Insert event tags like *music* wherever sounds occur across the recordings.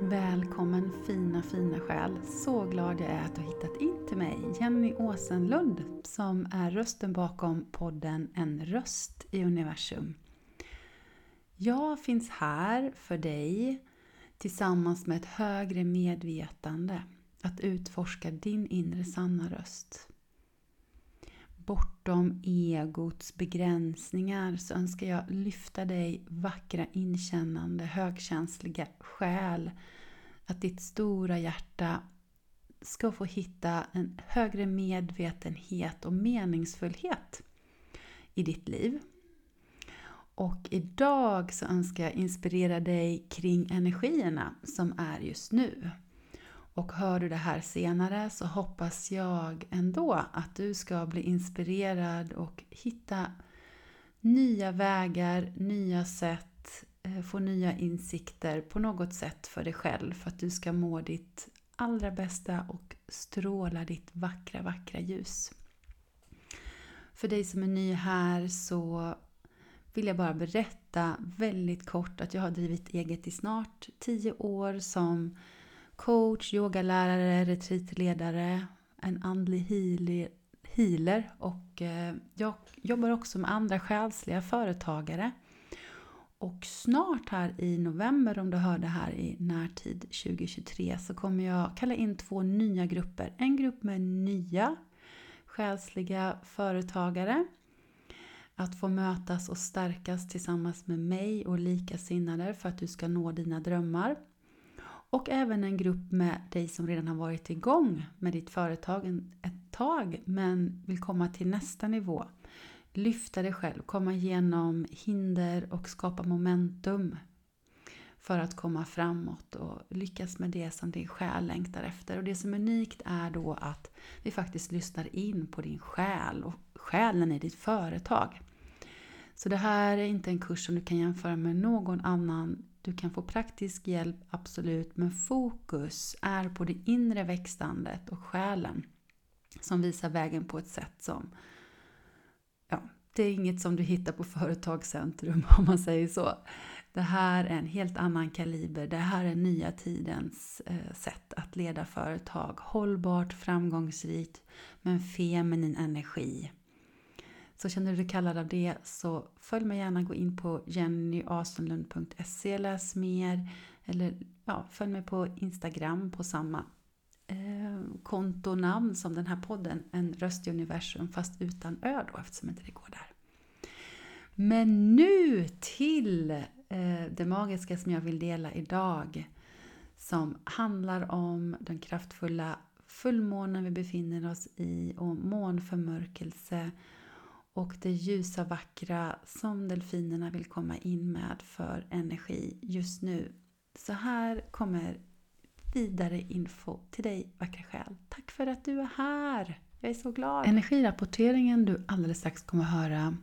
Välkommen fina fina själ. Så glad jag är att du har hittat in till mig, Jenny Åsenlund, som är rösten bakom podden En röst i universum. Jag finns här för dig tillsammans med ett högre medvetande att utforska din inre sanna röst. Bortom egots begränsningar så önskar jag lyfta dig vackra, inkännande, högkänsliga själ. Att ditt stora hjärta ska få hitta en högre medvetenhet och meningsfullhet i ditt liv. Och idag så önskar jag inspirera dig kring energierna som är just nu. Och hör du det här senare så hoppas jag ändå att du ska bli inspirerad och hitta nya vägar, nya sätt, eh, få nya insikter på något sätt för dig själv för att du ska må ditt allra bästa och stråla ditt vackra, vackra ljus. För dig som är ny här så vill jag bara berätta väldigt kort att jag har drivit eget i snart 10 år som coach, yogalärare, retreatledare, en andlig healer och eh, jag jobbar också med andra själsliga företagare. Och snart här i november, om du hör det här i närtid 2023, så kommer jag kalla in två nya grupper. En grupp med nya själsliga företagare. Att få mötas och stärkas tillsammans med mig och likasinnade för att du ska nå dina drömmar. Och även en grupp med dig som redan har varit igång med ditt företag ett tag men vill komma till nästa nivå. Lyfta dig själv, komma igenom hinder och skapa momentum för att komma framåt och lyckas med det som din själ längtar efter. Och det som är unikt är då att vi faktiskt lyssnar in på din själ och själen i ditt företag. Så det här är inte en kurs som du kan jämföra med någon annan du kan få praktisk hjälp, absolut, men fokus är på det inre växtandet och själen som visar vägen på ett sätt som ja, det är inget som du hittar på Företagscentrum *laughs* om man säger så. Det här är en helt annan kaliber. Det här är nya tidens eh, sätt att leda företag. Hållbart, framgångsrikt, men feminin energi. Så känner du dig kallad av det så följ mig gärna, gå in på jennyasenlund.se, läs mer. Eller ja, följ mig på Instagram på samma eh, kontonamn som den här podden, En röst i universum fast utan ö då eftersom inte det går där. Men nu till eh, det magiska som jag vill dela idag som handlar om den kraftfulla fullmånen vi befinner oss i och månförmörkelse och det ljusa vackra som delfinerna vill komma in med för energi just nu. Så här kommer vidare info till dig vackra själ. Tack för att du är här! Jag är så glad! Energirapporteringen du alldeles strax kommer höra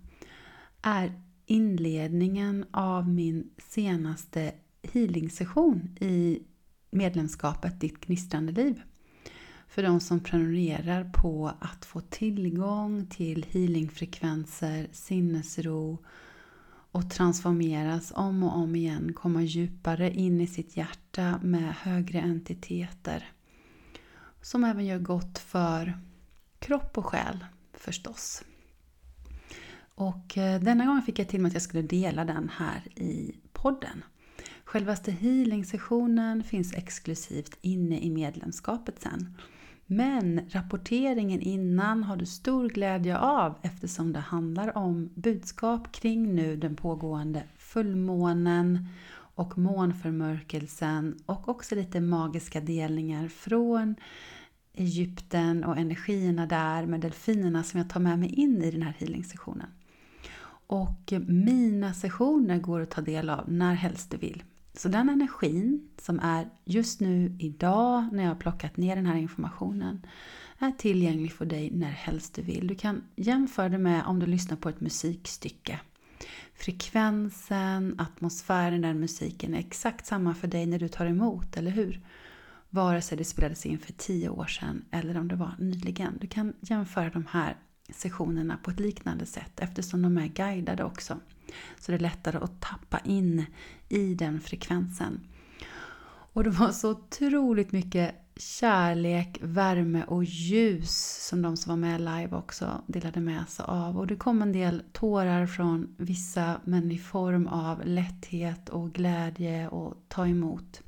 är inledningen av min senaste healing-session i medlemskapet Ditt gnistrande liv för de som prenumererar på att få tillgång till healingfrekvenser, sinnesro och transformeras om och om igen, komma djupare in i sitt hjärta med högre entiteter. Som även gör gott för kropp och själ förstås. Och eh, denna gång fick jag till mig att jag skulle dela den här i podden. Självaste healing-sessionen finns exklusivt inne i medlemskapet sen. Men rapporteringen innan har du stor glädje av eftersom det handlar om budskap kring nu den pågående fullmånen och månförmörkelsen och också lite magiska delningar från Egypten och energierna där med delfinerna som jag tar med mig in i den här healing-sessionen. Och mina sessioner går att ta del av när helst du vill. Så den energin som är just nu idag när jag har plockat ner den här informationen är tillgänglig för dig när helst du vill. Du kan jämföra det med om du lyssnar på ett musikstycke. Frekvensen, atmosfären, den musiken är exakt samma för dig när du tar emot, eller hur? Vare sig det spelades in för tio år sedan eller om det var nyligen. Du kan jämföra de här sessionerna på ett liknande sätt eftersom de är guidade också. Så det är lättare att tappa in i den frekvensen. Och det var så otroligt mycket kärlek, värme och ljus som de som var med live också delade med sig av. Och det kom en del tårar från vissa men i form av lätthet och glädje och ta emot.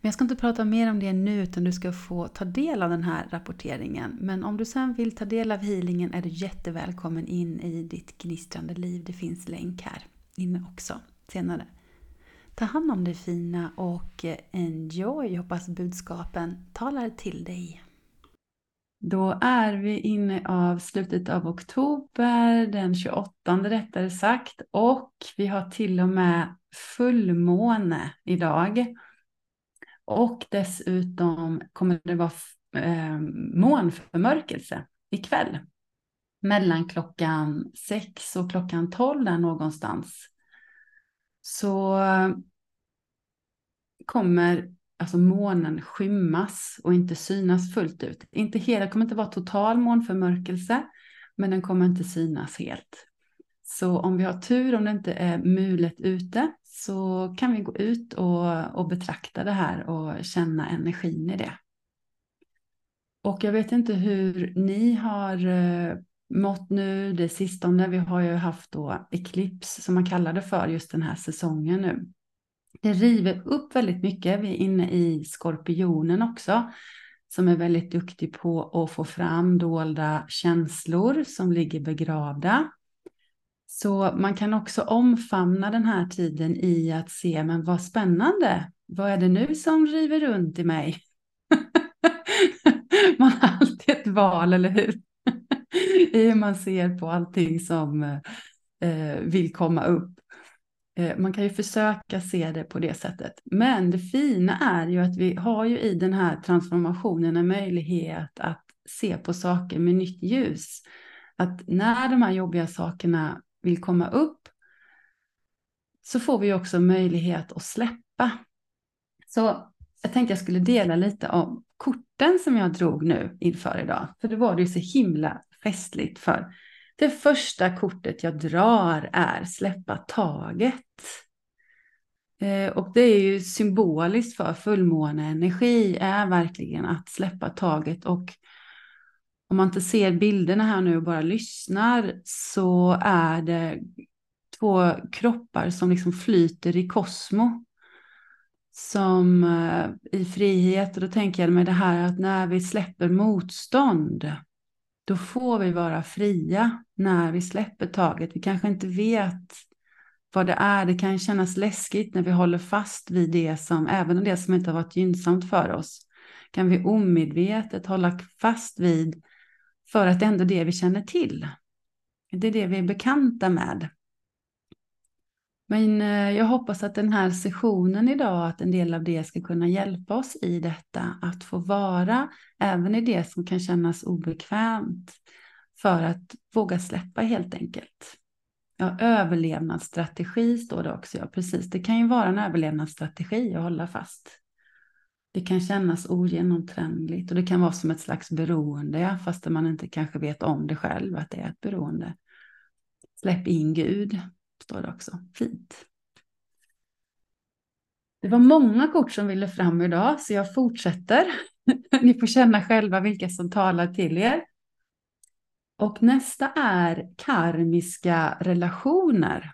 Men jag ska inte prata mer om det nu utan du ska få ta del av den här rapporteringen. Men om du sen vill ta del av healingen är du jättevälkommen in i ditt gnistrande liv. Det finns länk här inne också senare. Ta hand om det fina och eh, enjoy. Hoppas budskapen talar till dig. Då är vi inne av slutet av oktober, den 28 rättare sagt. Och vi har till och med fullmåne idag. Och dessutom kommer det vara eh, månförmörkelse ikväll. Mellan klockan 6 och klockan 12 där någonstans. Så kommer alltså månen skymmas och inte synas fullt ut. Inte hela, det kommer inte vara total månförmörkelse, men den kommer inte synas helt. Så om vi har tur, om det inte är mulet ute, så kan vi gå ut och, och betrakta det här och känna energin i det. Och jag vet inte hur ni har eh, mått nu det sistone. Vi har ju haft då eklips som man kallar det för just den här säsongen nu. Det river upp väldigt mycket. Vi är inne i skorpionen också som är väldigt duktig på att få fram dolda känslor som ligger begravda. Så man kan också omfamna den här tiden i att se, men vad spännande, vad är det nu som river runt i mig? *laughs* man har alltid ett val, eller hur? *laughs* I hur man ser på allting som eh, vill komma upp. Eh, man kan ju försöka se det på det sättet. Men det fina är ju att vi har ju i den här transformationen en möjlighet att se på saker med nytt ljus. Att när de här jobbiga sakerna vill komma upp så får vi också möjlighet att släppa. Så jag tänkte jag skulle dela lite om korten som jag drog nu inför idag. För det var det ju så himla festligt för. Det första kortet jag drar är släppa taget. Eh, och det är ju symboliskt för fullmåneenergi är verkligen att släppa taget och om man inte ser bilderna här nu och bara lyssnar så är det två kroppar som liksom flyter i kosmo. Som eh, i frihet, och då tänker jag med det här att när vi släpper motstånd, då får vi vara fria när vi släpper taget. Vi kanske inte vet vad det är. Det kan kännas läskigt när vi håller fast vid det som, även det som inte har varit gynnsamt för oss, kan vi omedvetet hålla fast vid för att det är ändå det vi känner till. Det är det vi är bekanta med. Men eh, jag hoppas att den här sessionen idag, att en del av det ska kunna hjälpa oss i detta. Att få vara även i det som kan kännas obekvämt. För att våga släppa helt enkelt. Ja, överlevnadsstrategi står det också. Ja, precis. Det kan ju vara en överlevnadsstrategi att hålla fast. Det kan kännas ogenomträngligt och det kan vara som ett slags beroende, ja, fast man inte kanske vet om det själv, att det är ett beroende. Släpp in Gud, står det också. Fint. Det var många kort som ville fram idag, så jag fortsätter. *laughs* Ni får känna själva vilka som talar till er. Och nästa är karmiska relationer.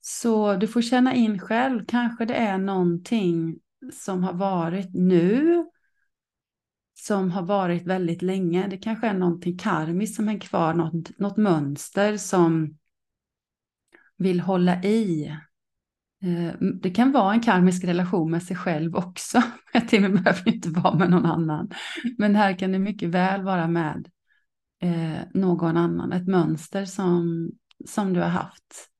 Så du får känna in själv, kanske det är någonting som har varit nu, som har varit väldigt länge. Det kanske är någonting karmiskt som är kvar, något, något mönster som vill hålla i. Eh, det kan vara en karmisk relation med sig själv också. *laughs* Det behöver inte vara med någon annan. Men här kan det mycket väl vara med eh, någon annan. Ett mönster som, som du har haft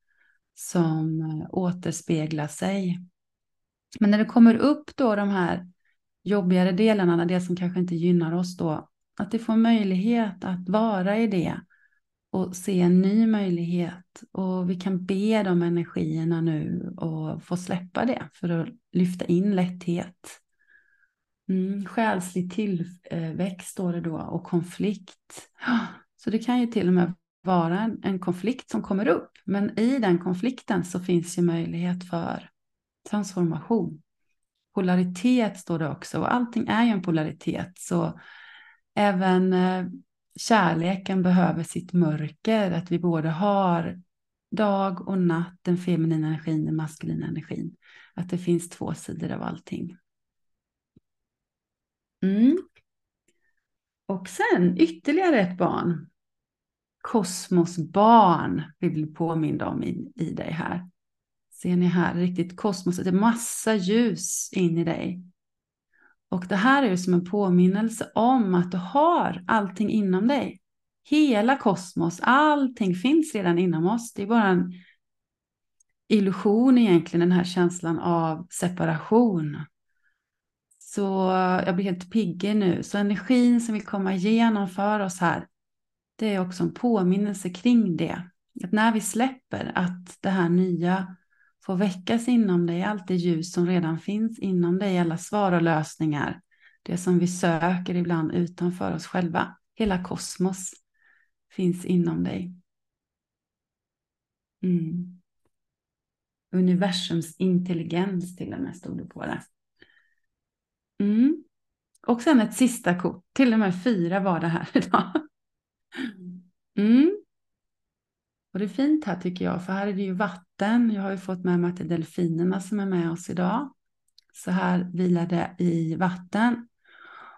som eh, återspeglar sig. Men när det kommer upp då de här jobbigare delarna, det som kanske inte gynnar oss då, att det får möjlighet att vara i det och se en ny möjlighet. Och vi kan be de energierna nu och få släppa det för att lyfta in lätthet. Mm, själslig tillväxt står det då och konflikt. Så det kan ju till och med vara en, en konflikt som kommer upp. Men i den konflikten så finns ju möjlighet för transformation. Polaritet står det också och allting är ju en polaritet. Så även eh, kärleken behöver sitt mörker, att vi både har dag och natt, den feminina energin, den maskulina energin. Att det finns två sidor av allting. Mm. Och sen ytterligare ett barn. Kosmosbarn vill bli påminna om i, i dig här. Ser ni här, riktigt kosmos, det är massa ljus in i dig. Och det här är ju som en påminnelse om att du har allting inom dig. Hela kosmos, allting finns redan inom oss. Det är bara en illusion egentligen, den här känslan av separation. Så jag blir helt piggig nu. Så energin som vill komma igenom för oss här, det är också en påminnelse kring det. Att när vi släpper att det här nya får väckas inom dig, allt det ljus som redan finns inom dig, alla svar och lösningar, det som vi söker ibland utanför oss själva, hela kosmos finns inom dig. Mm. Universums intelligens till och med stod det på det. Mm. Och sen ett sista kort, till och med fyra var det här idag. Mm. Och det är fint här tycker jag, för här är det ju vatten. Jag har ju fått med mig att det är delfinerna som är med oss idag. Så här vilar det i vatten.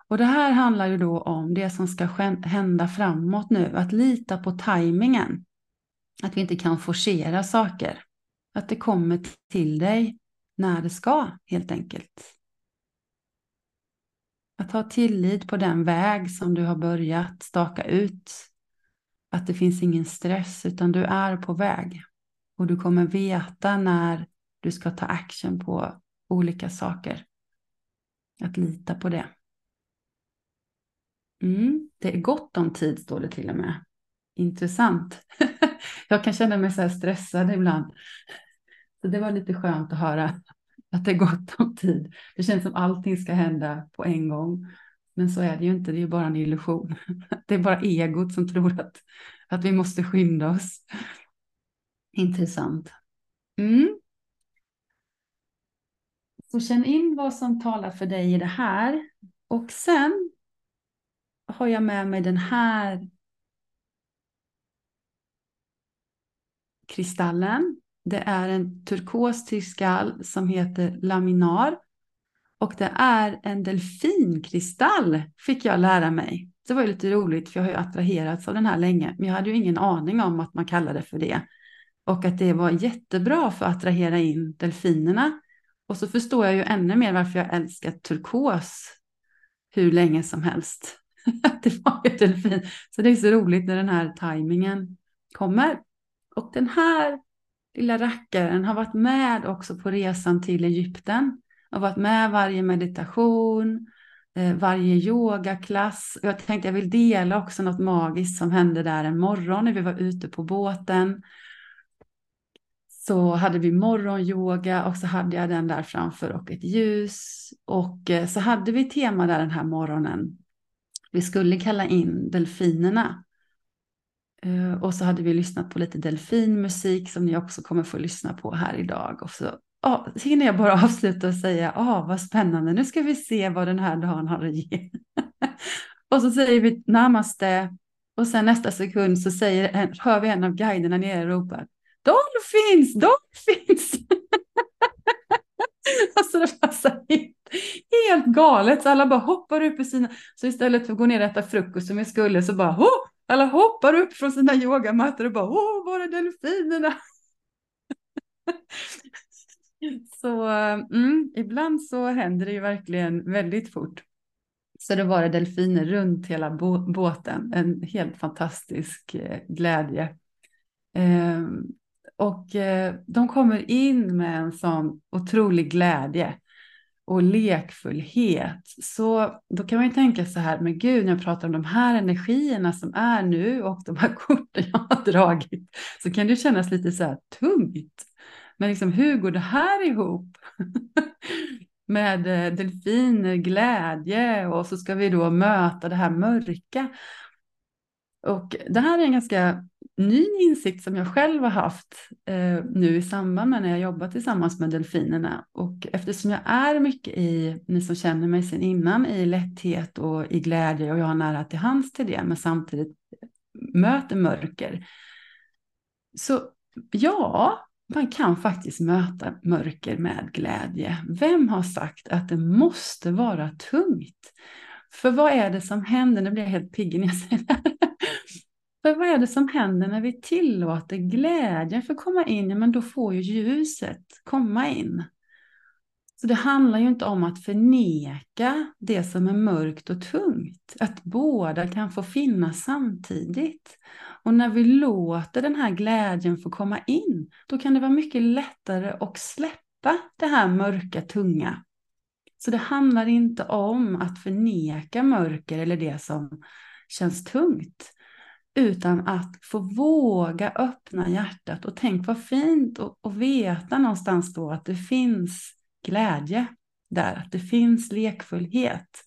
Och det här handlar ju då om det som ska hända framåt nu, att lita på tajmingen. Att vi inte kan forcera saker. Att det kommer till dig när det ska, helt enkelt. Att ha tillit på den väg som du har börjat staka ut. Att det finns ingen stress, utan du är på väg. Och du kommer veta när du ska ta action på olika saker. Att lita på det. Mm, det är gott om tid står det till och med. Intressant. *laughs* Jag kan känna mig så här stressad ibland. Så det var lite skönt att höra att det är gott om tid. Det känns som allting ska hända på en gång. Men så är det ju inte, det är ju bara en illusion. *laughs* Det är bara egot som tror att, att vi måste skynda oss. Intressant. Mm. Så känn in vad som talar för dig i det här. Och sen har jag med mig den här kristallen. Det är en turkos kristall som heter laminar. Och det är en delfinkristall, fick jag lära mig. Det var ju lite roligt, för jag har ju attraherats av den här länge, men jag hade ju ingen aning om att man kallade det för det. Och att det var jättebra för att attrahera in delfinerna. Och så förstår jag ju ännu mer varför jag älskar turkos hur länge som helst. *laughs* det var ju delfin. Så det är så roligt när den här tajmingen kommer. Och den här lilla rackaren har varit med också på resan till Egypten. Har varit med varje meditation, eh, varje yogaklass. Jag tänkte jag vill dela också något magiskt som hände där en morgon när vi var ute på båten. Så hade vi morgonyoga och så hade jag den där framför och ett ljus. Och eh, så hade vi tema där den här morgonen. Vi skulle kalla in delfinerna. Eh, och så hade vi lyssnat på lite delfinmusik som ni också kommer få lyssna på här idag. Och så oh, hinner jag bara *laughs* avsluta och säga, oh, vad spännande, nu ska vi se vad den här dagen har att ge. *laughs* och så säger vi namaste och sen nästa sekund så säger, hör vi en av guiderna nere ropa, Dolphins, dolphins! *laughs* alltså det passar helt, helt galet, så alla bara hoppar upp i sina, så istället för att gå ner och äta frukost som vi skulle så bara, oh, alla hoppar upp från sina yogamattor och bara, åh, var är delfinerna? Så mm, ibland så händer det ju verkligen väldigt fort. Så det var det delfiner runt hela båten, en helt fantastisk eh, glädje. Ehm, och eh, de kommer in med en sån otrolig glädje och lekfullhet. Så då kan man ju tänka så här, men gud, när jag pratar om de här energierna som är nu och de här *laughs* korten jag har dragit, så kan det kännas lite så här tungt. Men liksom, hur går det här ihop? *laughs* med eh, delfiner, eh, glädje och så ska vi då möta det här mörka. Och det här är en ganska ny insikt som jag själv har haft eh, nu i samband med när jag jobbar tillsammans med delfinerna. Och eftersom jag är mycket i, ni som känner mig sedan innan, i lätthet och i glädje och jag har nära till hands till det, men samtidigt möter mörker. Så ja, man kan faktiskt möta mörker med glädje. Vem har sagt att det måste vara tungt? För vad är det som händer? Nu blir jag helt pigg när jag säger det här. För vad är det som händer när vi tillåter glädjen att komma in? Ja, men då får ju ljuset komma in. Så det handlar ju inte om att förneka det som är mörkt och tungt. Att båda kan få finnas samtidigt. Och när vi låter den här glädjen få komma in, då kan det vara mycket lättare att släppa det här mörka, tunga. Så det handlar inte om att förneka mörker eller det som känns tungt. Utan att få våga öppna hjärtat och tänk vad fint att veta någonstans då att det finns glädje där, att det finns lekfullhet.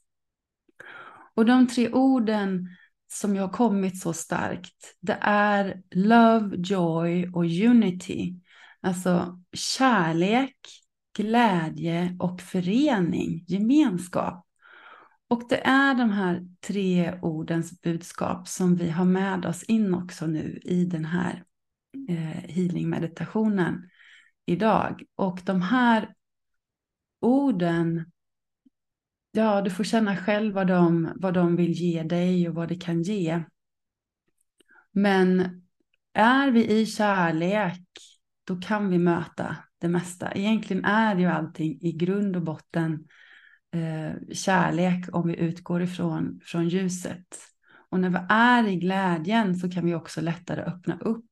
Och de tre orden som jag har kommit så starkt, det är love, joy och unity. Alltså kärlek, glädje och förening, gemenskap. Och det är de här tre ordens budskap som vi har med oss in också nu i den här healingmeditationen healing-meditationen idag. Och de här orden, ja du får känna själv vad de, vad de vill ge dig och vad det kan ge. Men är vi i kärlek, då kan vi möta det mesta. Egentligen är ju allting i grund och botten eh, kärlek om vi utgår ifrån från ljuset. Och när vi är i glädjen så kan vi också lättare öppna upp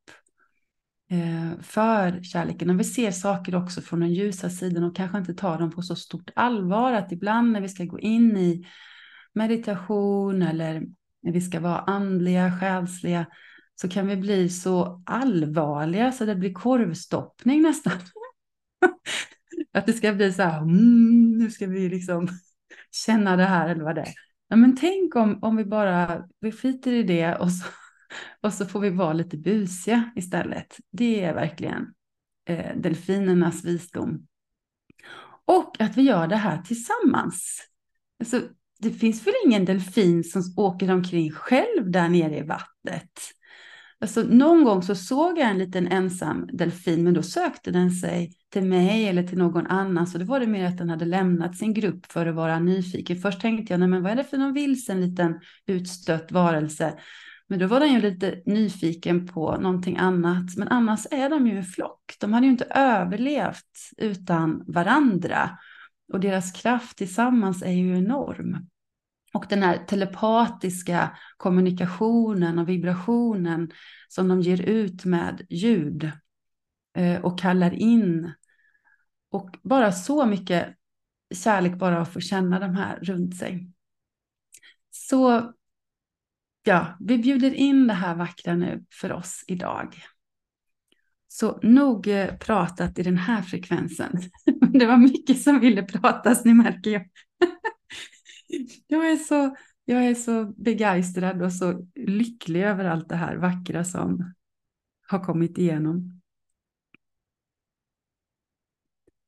Eh, för kärleken. Och vi ser saker också från den ljusa sidan och kanske inte tar dem på så stort allvar. Att ibland när vi ska gå in i meditation eller när vi ska vara andliga, själsliga, så kan vi bli så allvarliga så det blir korvstoppning nästan. *laughs* Att det ska bli så här, mm, nu ska vi liksom känna det här eller vad det är. Ja, men tänk om, om vi bara vi skiter i det och så, och så får vi vara lite busiga istället. Det är verkligen eh, delfinernas visdom. Och att vi gör det här tillsammans. Alltså, det finns väl ingen delfin som åker omkring själv där nere i vattnet. Alltså, någon gång så såg jag en liten ensam delfin, men då sökte den sig till mig eller till någon annan. Så då var det mer att den hade lämnat sin grupp för att vara nyfiken. Först tänkte jag, nej men vad är det för någon vilsen liten utstött varelse? Men då var den ju lite nyfiken på någonting annat. Men annars är de ju en flock. De hade ju inte överlevt utan varandra. Och deras kraft tillsammans är ju enorm. Och den här telepatiska kommunikationen och vibrationen som de ger ut med ljud eh, och kallar in. Och bara så mycket kärlek bara att få känna de här runt sig. Så ja, vi bjuder in det här vackra nu för oss idag. Så nog eh, pratat i den här frekvensen. *laughs* Det var mycket som ville pratas, ni märker ju. *laughs* Jag är så, jag är så begeistrad och så lycklig över allt det här vackra som har kommit igenom.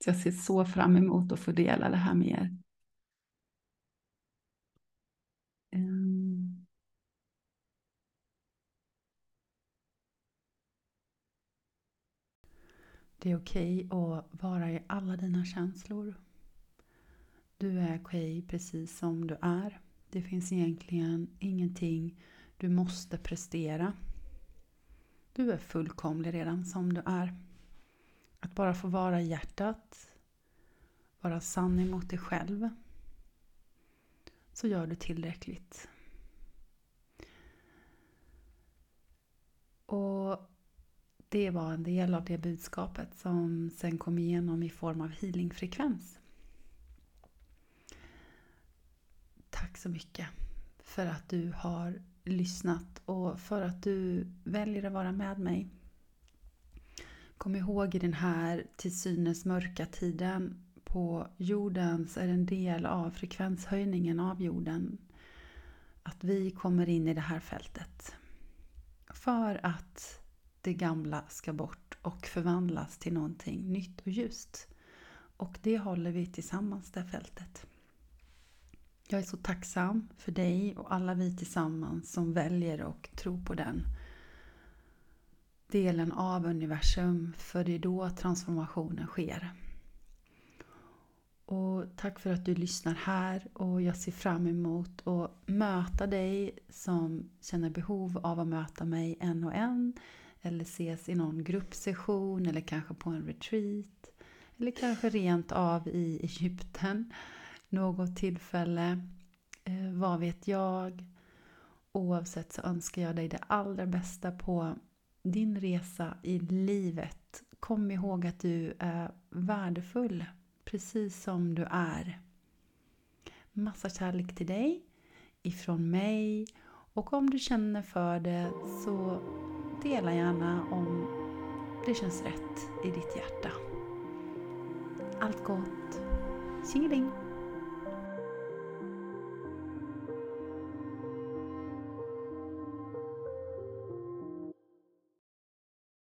Så jag ser så fram emot att få dela det här med er. Det är okej att vara i alla dina känslor. Du är okej precis som du är. Det finns egentligen ingenting du måste prestera. Du är fullkomlig redan som du är. Att bara få vara i hjärtat, vara sann emot dig själv, så gör du tillräckligt. Och det var en del av det budskapet som sen kom igenom i form av healingfrekvens. Tack så mycket för att du har lyssnat och för att du väljer att vara med mig. Kom ihåg i den här till synes mörka tiden på jorden så är det en del av frekvenshöjningen av jorden att vi kommer in i det här fältet. För att det gamla ska bort och förvandlas till någonting nytt och ljust. Och det håller vi tillsammans det fältet. Jag är så tacksam för dig och alla vi tillsammans som väljer och tror på den delen av universum. För det är då transformationen sker. Och tack för att du lyssnar här och jag ser fram emot att möta dig som känner behov av att möta mig en och en. Eller ses i någon gruppsession eller kanske på en retreat. Eller kanske rent av i Egypten något tillfälle. Eh, vad vet jag? Oavsett så önskar jag dig det allra bästa på din resa i livet. Kom ihåg att du är värdefull precis som du är. Massa kärlek till dig ifrån mig och om du känner för det så dela gärna om det känns rätt i ditt hjärta. Allt gott! Tjingeling!